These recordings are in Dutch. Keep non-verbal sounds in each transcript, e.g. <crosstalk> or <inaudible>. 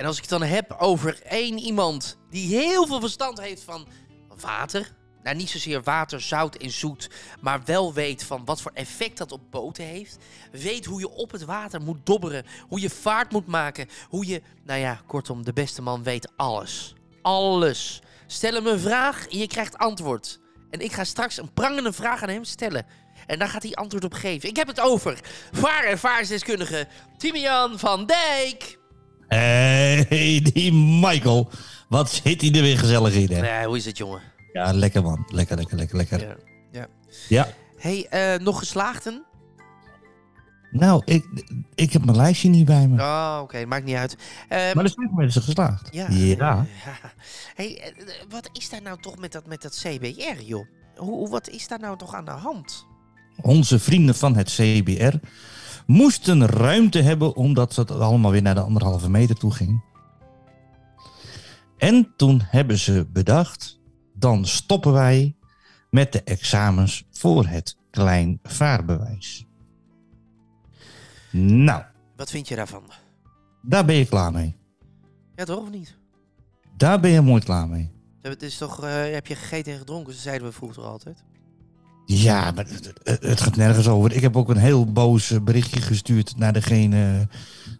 en als ik het dan heb over één iemand die heel veel verstand heeft van water. Nou, niet zozeer water, zout en zoet, maar wel weet van wat voor effect dat op boten heeft. Weet hoe je op het water moet dobberen, hoe je vaart moet maken, hoe je, nou ja, kortom, de beste man weet alles. Alles. Stel hem een vraag en je krijgt antwoord. En ik ga straks een prangende vraag aan hem stellen. En daar gaat hij antwoord op geven. Ik heb het over vaar- vaarsdeskundige Timian van Dijk. Hey, die Michael. Wat zit hij er weer gezellig in, hè? Nee, hoe is het, jongen? Ja, lekker man. Lekker, lekker, lekker, lekker. Ja. ja. Ja. hey, eh, nog geslaagden? Nou, ik, ik heb mijn lijstje niet bij me. Oh, oké, maakt niet uit. Eh, Maar er zijn mensen geslaagd. ja. Ja. <laughs> hey, eh, wat is daar nou toch met dat, met dat CBR, joh? Hoe- wat is daar nou toch aan de hand? Onze vrienden van het CBR moesten ruimte hebben omdat het allemaal weer naar de anderhalve meter toe ging. En toen hebben ze bedacht, dan stoppen wij met de examens voor het klein vaarbewijs. Nou, Wat vind je daarvan? daar ben je klaar mee. Ja, toch of niet? Daar ben je mooi klaar mee. Het is toch, eh, heb je gegeten en gedronken? Zeiden we vroeger altijd. Ja, maar het, gaat nergens over. Ik heb ook een heel boos eh, berichtje gestuurd naar degene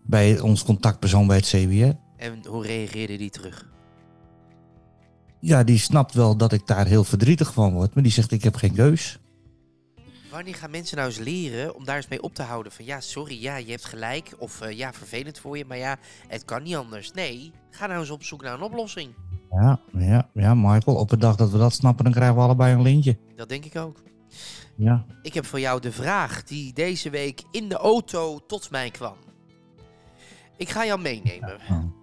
bij ons contactpersoon bij het CBR. En hoe reageerde die terug? Ja, die snapt wel dat ik daar heel verdrietig van word, maar die zegt ik heb geen keus. Wanneer gaan mensen nou eens leren om daar eens mee op te houden? Van ja, sorry, ja, je hebt gelijk. Of eh, ja, vervelend voor je, maar ja, het kan niet anders. Nee, ga nou eens op zoek naar een oplossing. Ja, ja, ja, Michael, op de dag dat we dat snappen, dan krijgen we allebei een lintje. Dat denk ik ook. Ja. Ik heb voor jou de vraag die deze week in de auto tot mij kwam. Ik ga jou meenemen.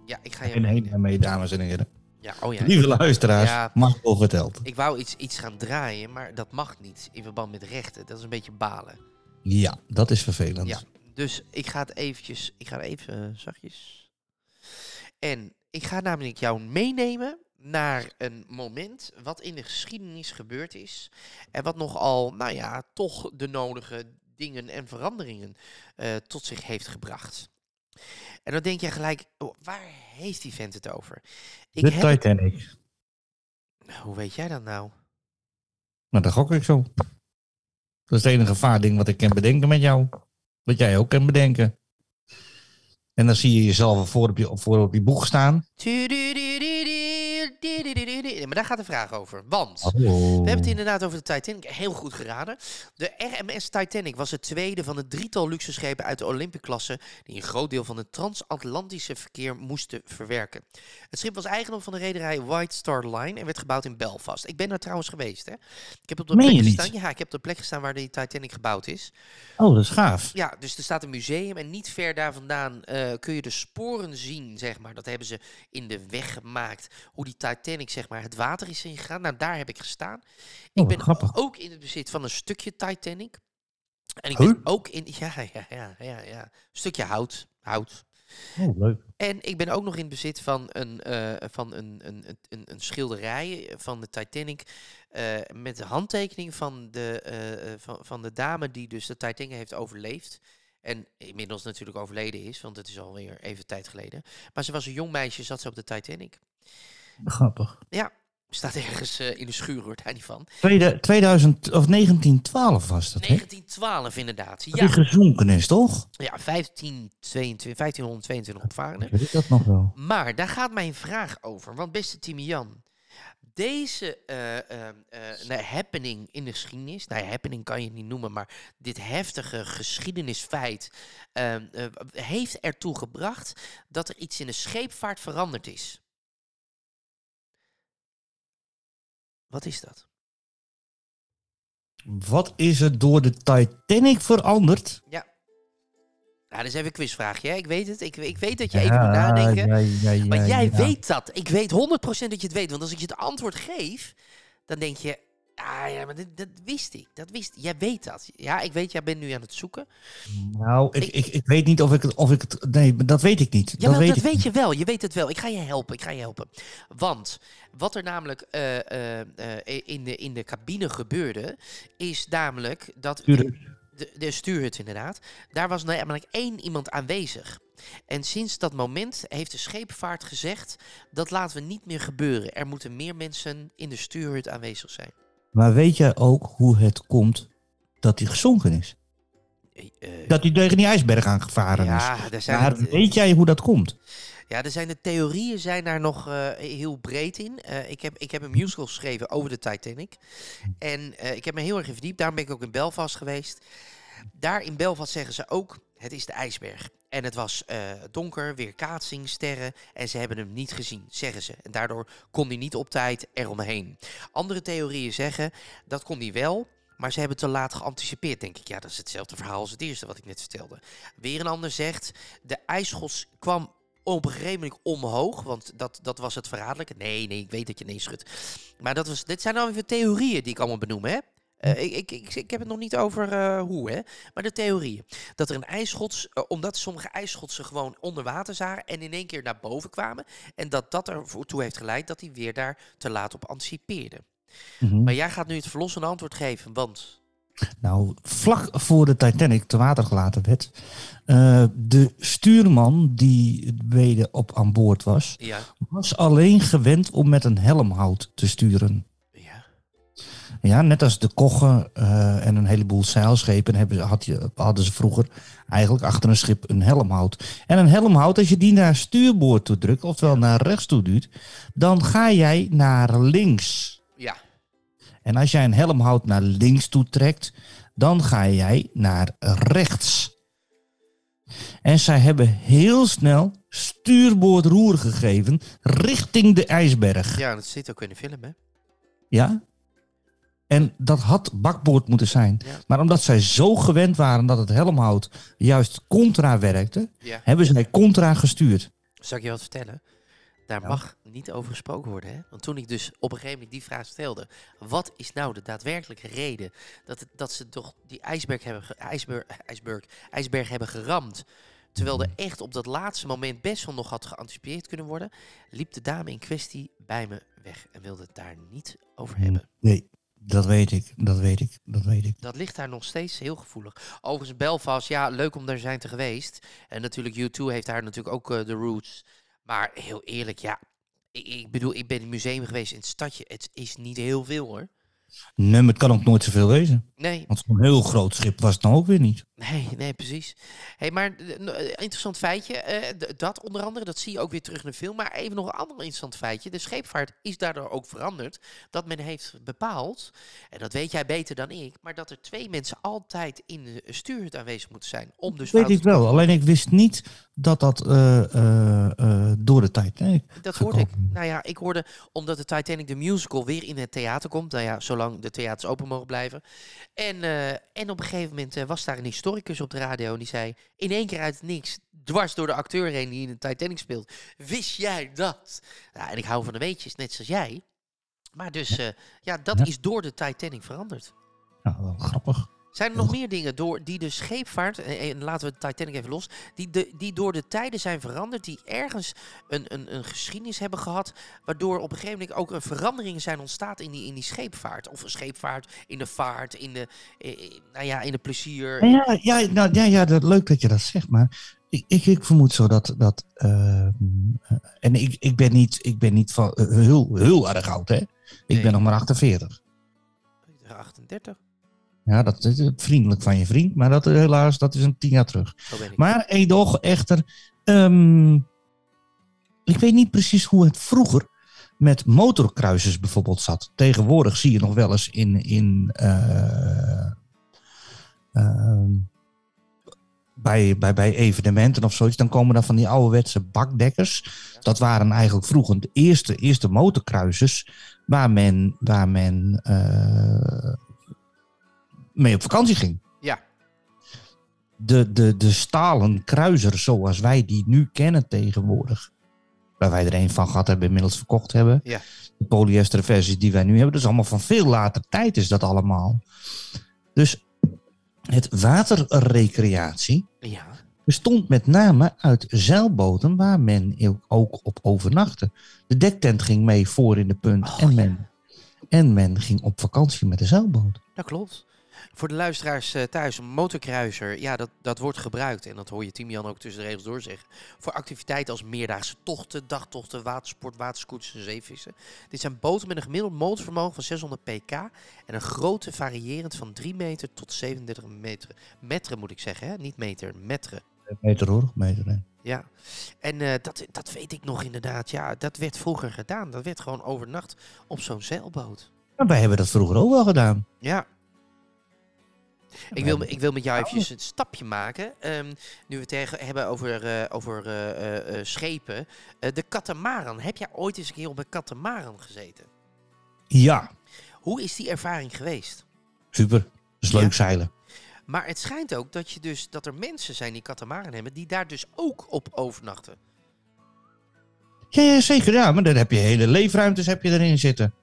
Ja, ik ga jou En heen meenemen. en mee, dames en heren. Ja, oh ja. Lieve luisteraars, Ja. Michael vertelt. Ik wou iets, iets gaan draaien, maar dat mag niet in verband met rechten. Dat is een beetje balen. Ja, dat is vervelend. Ja, dus ik ga het eventjes, ik ga even eh, zachtjes. En ik ga namelijk jou meenemen naar een moment wat in de geschiedenis gebeurd is. En wat nogal, nou ja, toch de nodige dingen en veranderingen eh, tot zich heeft gebracht. En dan denk je gelijk, oh, waar heeft die vent het over? Ik De heb Titanic. hoe weet jij dat nou? Maar dat gok ik zo. Dat is het enige vaarding wat ik kan bedenken met jou. Wat jij ook kan bedenken. En dan zie je jezelf voor op je, voor op je boeg staan. did it Maar daar gaat de vraag over. Want Oh. we hebben het inderdaad over de Titanic. Heel goed geraden. De RMS Titanic was het tweede van het drietal luxeschepen uit de Olympic-klasse die een groot deel van het transatlantische verkeer moesten verwerken. Het schip was eigendom van de rederij White Star Line en werd gebouwd in Belfast. Ik ben daar trouwens geweest. Hè? Ik heb op de Meen plek gestaan. Ja, ik heb op de plek gestaan waar de Titanic gebouwd is. Oh, dat is gaaf. Ja, dus er staat een museum en niet ver daar vandaan eh, kun je de sporen zien, zeg maar. Dat hebben ze in de weg gemaakt, hoe die Titanic, zeg maar, het water is ingegaan. Nou, daar heb ik gestaan. Oh, ik ben grappig. ook in het bezit van een stukje Titanic. En ik Huh? ben ook in, <laughs> ja, ja, ja, ja, ja, een stukje hout, hout. Oh, leuk. En ik ben ook nog in bezit van een, eh, van een, een, een, een, schilderij van de Titanic. eh, met de handtekening van de, eh, van, van de dame die dus de Titanic heeft overleefd. En inmiddels natuurlijk overleden is, want het is alweer even tijd geleden. Maar ze was een jong meisje, zat ze op de Titanic. Grappig. Ja, staat ergens eh, in de schuur, hoort hij niet van. Tweede, 2000 of 1912 was dat, hè? 1912 inderdaad. Die Ja, gezonken is, toch? ja 1522, 1522 opvarenden. Weet ik dat nog wel? Maar daar gaat mijn vraag over. Want beste Timian, deze nou, happening in de geschiedenis, nou ja, happening kan je het niet noemen, maar dit heftige geschiedenisfeit heeft ertoe gebracht dat er iets in de scheepvaart veranderd is. Wat is dat? Wat is er door de Titanic veranderd? Ja. Ja, dat is even een quizvraagje. Hè? Ik weet het. Ik, ik weet dat je even moet nadenken. Ja, ja, ja, maar jij weet dat. Ik weet 100% dat je het weet. Want als ik je het antwoord geef, dan denk je... Ah ja, maar dat, dat wist ik. Dat wist Jij weet dat. Ja, ik weet, jij bent nu aan het zoeken. Nou, ik, Ik- ik, weet niet of ik het... Of ik het nee, dat weet ik niet. Jawel, dat weet dat weet je wel. Je weet het wel. Ik ga je helpen. Ik ga je helpen. Want wat er namelijk eh, eh, eh, in, de, in de cabine gebeurde, is namelijk dat... De, de stuurhut inderdaad. Daar was namelijk één iemand aanwezig. En sinds dat moment heeft de scheepvaart gezegd... dat laten we niet meer gebeuren. Er moeten meer mensen in de stuurhut aanwezig zijn. Maar weet jij ook hoe het komt dat hij gezonken is? Eh, eh, Dat hij tegen die ijsberg aangevaren is. ja, daar zijn Maar het- weet jij hoe dat komt? Ja, er zijn de theorieën zijn daar nog eh, heel breed in. Eh, ik, heb, ik heb een musical geschreven over de Titanic. En eh, ik heb me heel erg in verdiept. Daarom ben ik ook in Belfast geweest. Daar in Belfast zeggen ze ook, het is de ijsberg. En het was eh, donker, weerkaatsing, sterren. En ze hebben hem niet gezien, zeggen ze. En daardoor kon hij niet op tijd eromheen. Andere theorieën zeggen, dat kon hij wel... Maar ze hebben te laat geanticipeerd, denk ik. Ja, dat is hetzelfde verhaal als het eerste wat ik net vertelde. Weer een ander zegt, de ijsschots kwam op omhoog, want dat, dat was het verraderlijke. Nee, nee, ik weet dat je nee schudt. Maar dat was, dit zijn dan even theorieën die ik allemaal benoem, hè. Eh, ik, ik, ik, heb het nog niet over eh, hoe, hè. Maar de theorieën. Dat er een ijsschots, eh, omdat sommige ijsschotsen gewoon onder water zagen en in één keer naar boven kwamen. En dat dat ervoor toe heeft geleid dat hij weer daar te laat op anticipeerde. Mhm. Maar jij gaat nu het verlossende antwoord geven, want... Nou, vlak voor de Titanic te water gelaten werd, de stuurman die mede op aan boord was, Ja, was alleen gewend om met een helmhout te sturen. Ja, net als de koggen eh, en een heleboel zeilschepen hebben, had je, hadden ze vroeger eigenlijk achter een schip een helmhout. En een helmhout, als je die naar stuurboord toe drukt, oftewel naar rechts toe duwt, dan ga jij naar links. ja. En als jij een helmhout naar links toe trekt, dan ga jij naar rechts. En zij hebben heel snel stuurboordroer gegeven richting de ijsberg. Ja, dat zit ook in de film, hè. Ja? En dat had bakboord moeten zijn. Ja. Maar omdat zij zo gewend waren dat het helmhout juist contra werkte, Ja. hebben zij contra gestuurd. Zal ik je wat vertellen? Daar Ja. mag niet over gesproken worden. Hè? Want toen ik dus op een gegeven moment die vraag stelde: wat is nou de daadwerkelijke reden dat, het, dat ze toch die ijsberg hebben, ijsberg, ijsberg, ijsberg hebben geramd? Terwijl er echt op dat laatste moment best wel nog had geanticipeerd kunnen worden, liep de dame in kwestie bij me weg en wilde het daar niet over hebben. Nee, dat weet ik, dat weet ik, dat weet ik. Dat ligt daar nog steeds heel gevoelig. Overigens, Belfast, ja, leuk om daar zijn te geweest. En natuurlijk, U2 heeft daar natuurlijk ook eh, de roots. Maar heel eerlijk, ja. Ik, ik bedoel, ik ben in het museum geweest in het stadje. Het is niet heel veel hoor. Nee, maar het kan ook nooit zoveel wezen. Nee, Want zo'n heel groot schip was het nou ook weer niet. nee, nee, precies. hey, maar eh, eh, interessant feitje. eh, dat onder andere, dat zie je ook weer terug in de film. Maar even nog een ander interessant feitje. De scheepvaart is daardoor ook veranderd. Dat men heeft bepaald, en dat weet jij beter dan ik, maar dat er twee mensen altijd in de stuurhut aanwezig moeten zijn. Om dus weet fouten ik wel. Alleen ik wist niet dat dat eh, eh, eh, door de tijd. Nee, Dat hoorde ik. Nou ja, ik hoorde omdat de Titanic de musical weer in het theater komt. Nou ja, zolang de theaters open mogen blijven. En, en op een gegeven moment was daar een historicus op de radio en die zei in één keer uit niks, dwars door de acteur heen die in de Titanic speelt. Wist jij dat? Ja, en ik hou van de weetjes, net zoals jij. Maar dus, ja, dat Ja. is door de Titanic veranderd. Nou, wel grappig. Zijn er nog meer dingen door die de scheepvaart, en, en laten we de Titanic even los, die, de, die door de tijden zijn veranderd, die ergens een, een, een geschiedenis hebben gehad, waardoor op een gegeven moment ook een veranderingen zijn ontstaan in die, in die scheepvaart. Of een scheepvaart in de vaart, in de, eh, eh, nou ja, in de plezier. Ja, ja, nou, ja, ja dat, leuk dat je dat zegt. Maar ik, ik, ik vermoed zo dat. dat eh, en ik, ik, ben niet, ik ben niet van, eh, heel, heel erg oud, hè? Ik Nee. ben nog maar 48. 38, Ja, dat is eh, vriendelijk van je vriend. Maar dat, is helaas, dat is een tien jaar terug. Maar edoch, echter. ehm, ik weet niet precies hoe het vroeger met motorkruisers bijvoorbeeld zat. Tegenwoordig zie je nog wel eens in. in eh, ehm, bij, bij, bij evenementen of zoiets, dan komen dan van die ouderwetse bakdekkers. Dat waren eigenlijk vroeger de eerste, eerste motorkruisers waar men, waar men eh, mee op vakantie ging. Ja. de, de, de stalen kruiser zoals wij die nu kennen tegenwoordig. Waar wij er een van gehad hebben, inmiddels verkocht hebben. Ja. De polyester versies die wij nu hebben. Dat is allemaal van veel later tijd is dat allemaal. Dus het waterrecreatie Ja. bestond met name uit zeilboten waar men ook op overnachtte. De dektent ging mee voor in de punt Oh, en, ja. men, en men ging op vakantie met de zeilboot. Dat klopt. Voor de luisteraars eh, thuis, een motorkruiser, ja, dat, dat wordt gebruikt. En dat hoor je Timian ook tussen de regels door zeggen. Voor activiteiten als meerdaagse tochten, dagtochten, watersport, waterscooters en zeevissen. Dit zijn boten met een gemiddeld motorvermogen van 600 pk. En een grootte variërend van 3 meter tot 37 meter. Meteren moet ik zeggen, hè? niet meter, meteren. Meter hoor, meter. hè. Ja, en eh, dat, dat weet ik nog inderdaad. Ja, dat werd vroeger gedaan. Dat werd gewoon overnacht op zo'n zeilboot. Wij hebben dat vroeger ook wel gedaan. Ja. Ik wil, ik wil met jou eventjes een stapje maken. Ehm, nu we het tegen hebben over, eh, over eh, eh, schepen. De katamaran. Heb jij ooit eens een keer op een katamaran gezeten? Ja, Hoe is die ervaring geweest? super. Dat is leuk Ja? zeilen. Maar het schijnt ook dat, je dus, dat er mensen zijn die katamaran hebben... die daar dus ook op overnachten. Ja, ja, zeker. Ja, maar dan heb je hele leefruimtes heb je erin zitten.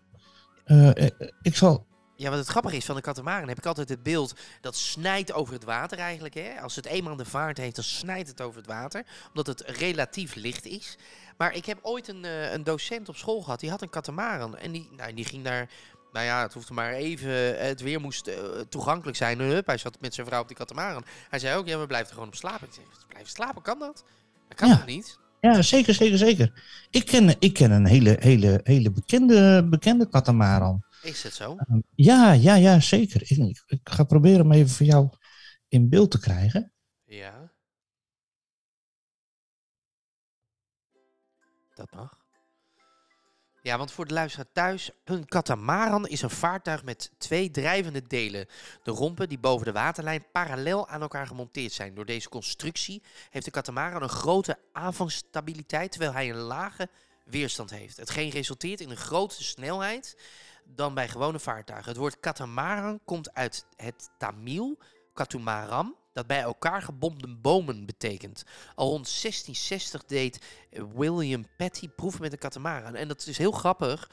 Ik zal... Ja, wat het grappige is van de katamaran heb ik altijd het beeld dat snijdt over het water eigenlijk. Hè? Als het eenmaal de vaart heeft, dan snijdt het over het water. Omdat het relatief licht is. Maar ik heb ooit een, eh, een docent op school gehad, die had een katamaran. En die, nou, die ging daar, nou ja, het hoefde maar even, eh, het weer moest eh, toegankelijk zijn. Hup, hij zat met zijn vrouw op die katamaran. Hij zei ook, ja, we blijven er gewoon op slapen. Ik zeg, blijven slapen, kan dat? Dat kan Ja. toch niet? Ja, zeker, zeker, zeker. Ik ken, ik ken een hele, hele, hele bekende, bekende katamaran. Is het zo? Ehm, Ja, ja, ja, zeker. Ik, ga proberen hem even voor jou in beeld te krijgen. Ja. Dat mag. Ja, want voor de luisteraar thuis, een katamaran is een vaartuig met twee drijvende delen. De rompen die boven de waterlijn parallel aan elkaar gemonteerd zijn. Door deze constructie heeft de katamaran een grote aanvangsstabiliteit, terwijl hij een lage weerstand heeft. Hetgeen resulteert in een grotere snelheid dan bij gewone vaartuigen. Het woord katamaran komt uit het Tamil katumaram, dat bij elkaar gebomde bomen betekent. Al rond 1660 deed William Petty proeven met een katamaran. En dat is heel grappig,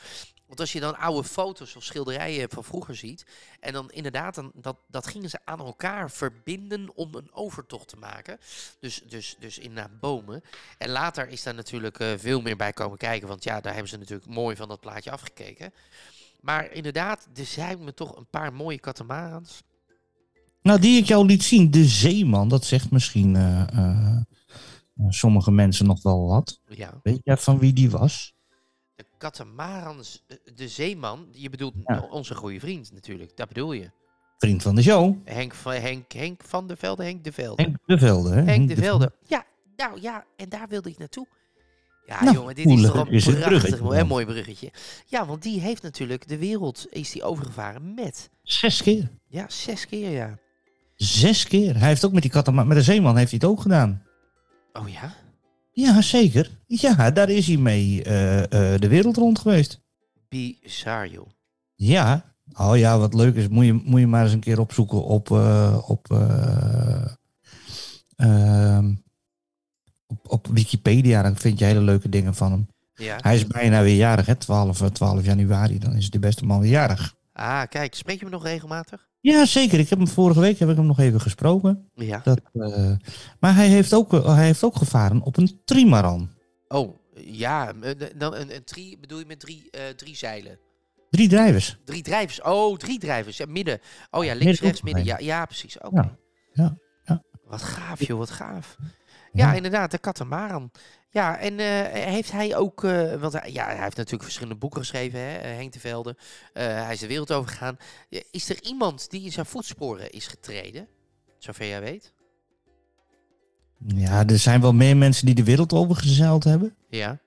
want als je dan oude foto's of schilderijen van vroeger ziet, en dan inderdaad, dan, dat, dat gingen ze aan elkaar verbinden om een overtocht te maken. Dus, dus, dus inderdaad bomen. En later is daar natuurlijk eh, veel meer bij komen kijken, want ja, daar hebben ze natuurlijk mooi van dat plaatje afgekeken. Maar inderdaad, er zijn me toch een paar mooie katamarans. Nou, die ik jou liet zien, de Zeeman, dat zegt misschien eh, eh, eh, sommige mensen nog wel wat. Ja. Weet jij van wie die was? De katamarans, de zeeman, je bedoelt Ja. onze goede vriend natuurlijk, dat bedoel je. Vriend van de show, Henk van, Henk, Henk van der Velde, Henk de Velde. Henk de Velde. Hè? Henk de Velde. Velde. Ja, nou ja, en daar wilde ik naartoe. Ja, Nou, jongen, dit is toch een is prachtig bruggetje mooi, mooi bruggetje. Ja, want die heeft natuurlijk de wereld, is die overgevaren met, Zes keer. ja, zes keer ja. Zes keer. Hij heeft ook met die katamaran, met de Zeeman heeft hij het ook gedaan. Oh ja? Ja, zeker. Ja, daar is hij mee eh, eh, de wereld rond geweest. Bizar, joh. Ja. Oh ja, wat leuk is, moet je, moet je maar eens een keer opzoeken op, eh, op, eh, ehm, op, op Wikipedia. Dan vind je hele leuke dingen van hem. Ja. Hij is bijna weer jarig, hè? 12, eh, 12 januari. Dan is de beste man weer jarig. Ah, kijk, spreek je me nog regelmatig? Ja, zeker. Ik heb hem vorige week heb ik hem nog even gesproken. Ja. Dat, eh, maar hij heeft, ook, eh, hij heeft ook gevaren op een trimaran. Oh, ja, eh, dan een, een tri, bedoel je met drie, eh, drie zeilen? Drie drijvers. Drie drijvers. Oh, drie drijvers. Ja, midden. Oh ja, links, Midden rechts, midden. Ja, ja precies. Oké. Ja, ja, ja. Wat gaaf, joh, wat gaaf. Ja, Ja. inderdaad, de katamaran. Ja, en eh, heeft hij ook, eh, want hij, ja, hij heeft natuurlijk verschillende boeken geschreven, hè, eh, Henk de Velde. Hij is de wereld overgegaan. Is er iemand die in zijn voetsporen is getreden? Zover jij weet. Ja, er zijn wel meer mensen die de wereld overgezeild hebben. Ja.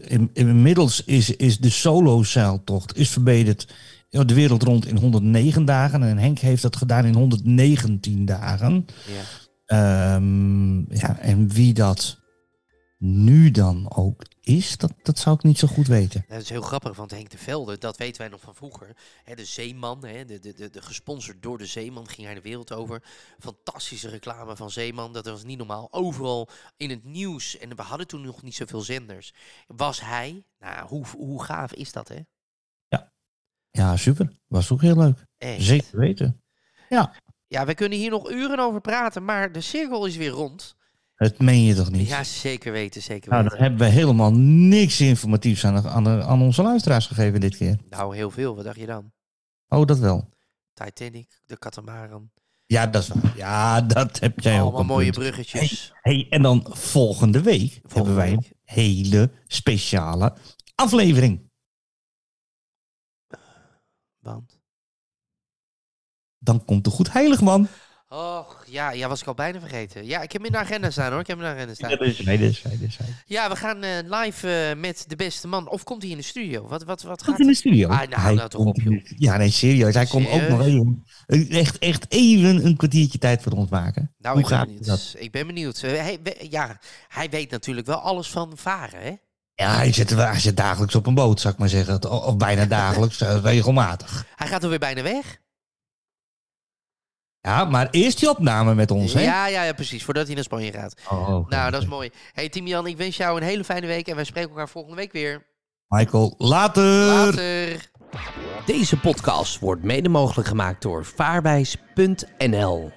In, inmiddels is, is de solo-zeiltocht is verbeterd de wereld rond in 109 dagen. En Henk heeft dat gedaan in 119 dagen. Ja. Ehm, ja, en wie dat nu dan ook is, dat, dat zou ik niet zo goed weten. Dat is heel grappig, want Henk de Velde, dat weten wij nog van vroeger. De Zeeman, de, de, de, de gesponsord door de Zeeman, ging hij de wereld over. Fantastische reclame van Zeeman, dat was niet normaal. Overal in het nieuws, en we hadden toen nog niet zoveel zenders, was hij. Nou, hoe, hoe gaaf is dat, hè? Ja, super. Was ook heel leuk. Echt. Zeker weten. Ja, we kunnen hier nog uren over praten, maar de cirkel is weer rond. Het meen je toch niet? Ja, zeker weten, zeker nou, weten. dan hebben we helemaal niks informatiefs aan, de- aan, de- aan onze luisteraars gegeven dit keer. Nou, heel veel. Wat dacht je dan? Oh, dat wel. Titanic, de Catamaran. Ja, dat is waar. Ja, dat heb jij ook. Allemaal mooie punt. bruggetjes. Hey, en dan volgende week hebben wij een hele speciale aflevering. Want? Dan komt de Goed Heilig Man. Och, ja, ja, was ik al bijna vergeten. Ja, ik heb hem in de agenda staan hoor. Ik heb hem in de agenda staan. Is hij. Ja, we gaan eh, live eh, met de beste man. Of komt hij in de studio? Wat, wat, wat Komt gaat in de studio. Ah, nou, Hij nou toch komt op, Ja, nee, serieus. Hij kon ook nog even, echt, echt even een kwartiertje tijd voor ons maken. Nou, Hoe ik ben gaat benieuwd. dat? Ik ben benieuwd. Eh, Hij, ja, hij weet natuurlijk wel alles van varen, hè? Ja, hij zit, hij zit dagelijks op een boot, zou ik maar zeggen. Of bijna dagelijks, regelmatig. Hij gaat er weer bijna weg. Ja, maar eerst die opname met ons, hè? Ja, ja, ja, precies. Voordat hij naar Spanje gaat. Oh, Nou, dat is mooi. Hey, Timian, ik wens jou een hele fijne week. En wij spreken elkaar volgende week weer. Michael, later! Later. Deze podcast wordt mede mogelijk gemaakt door vaarwijs.nl.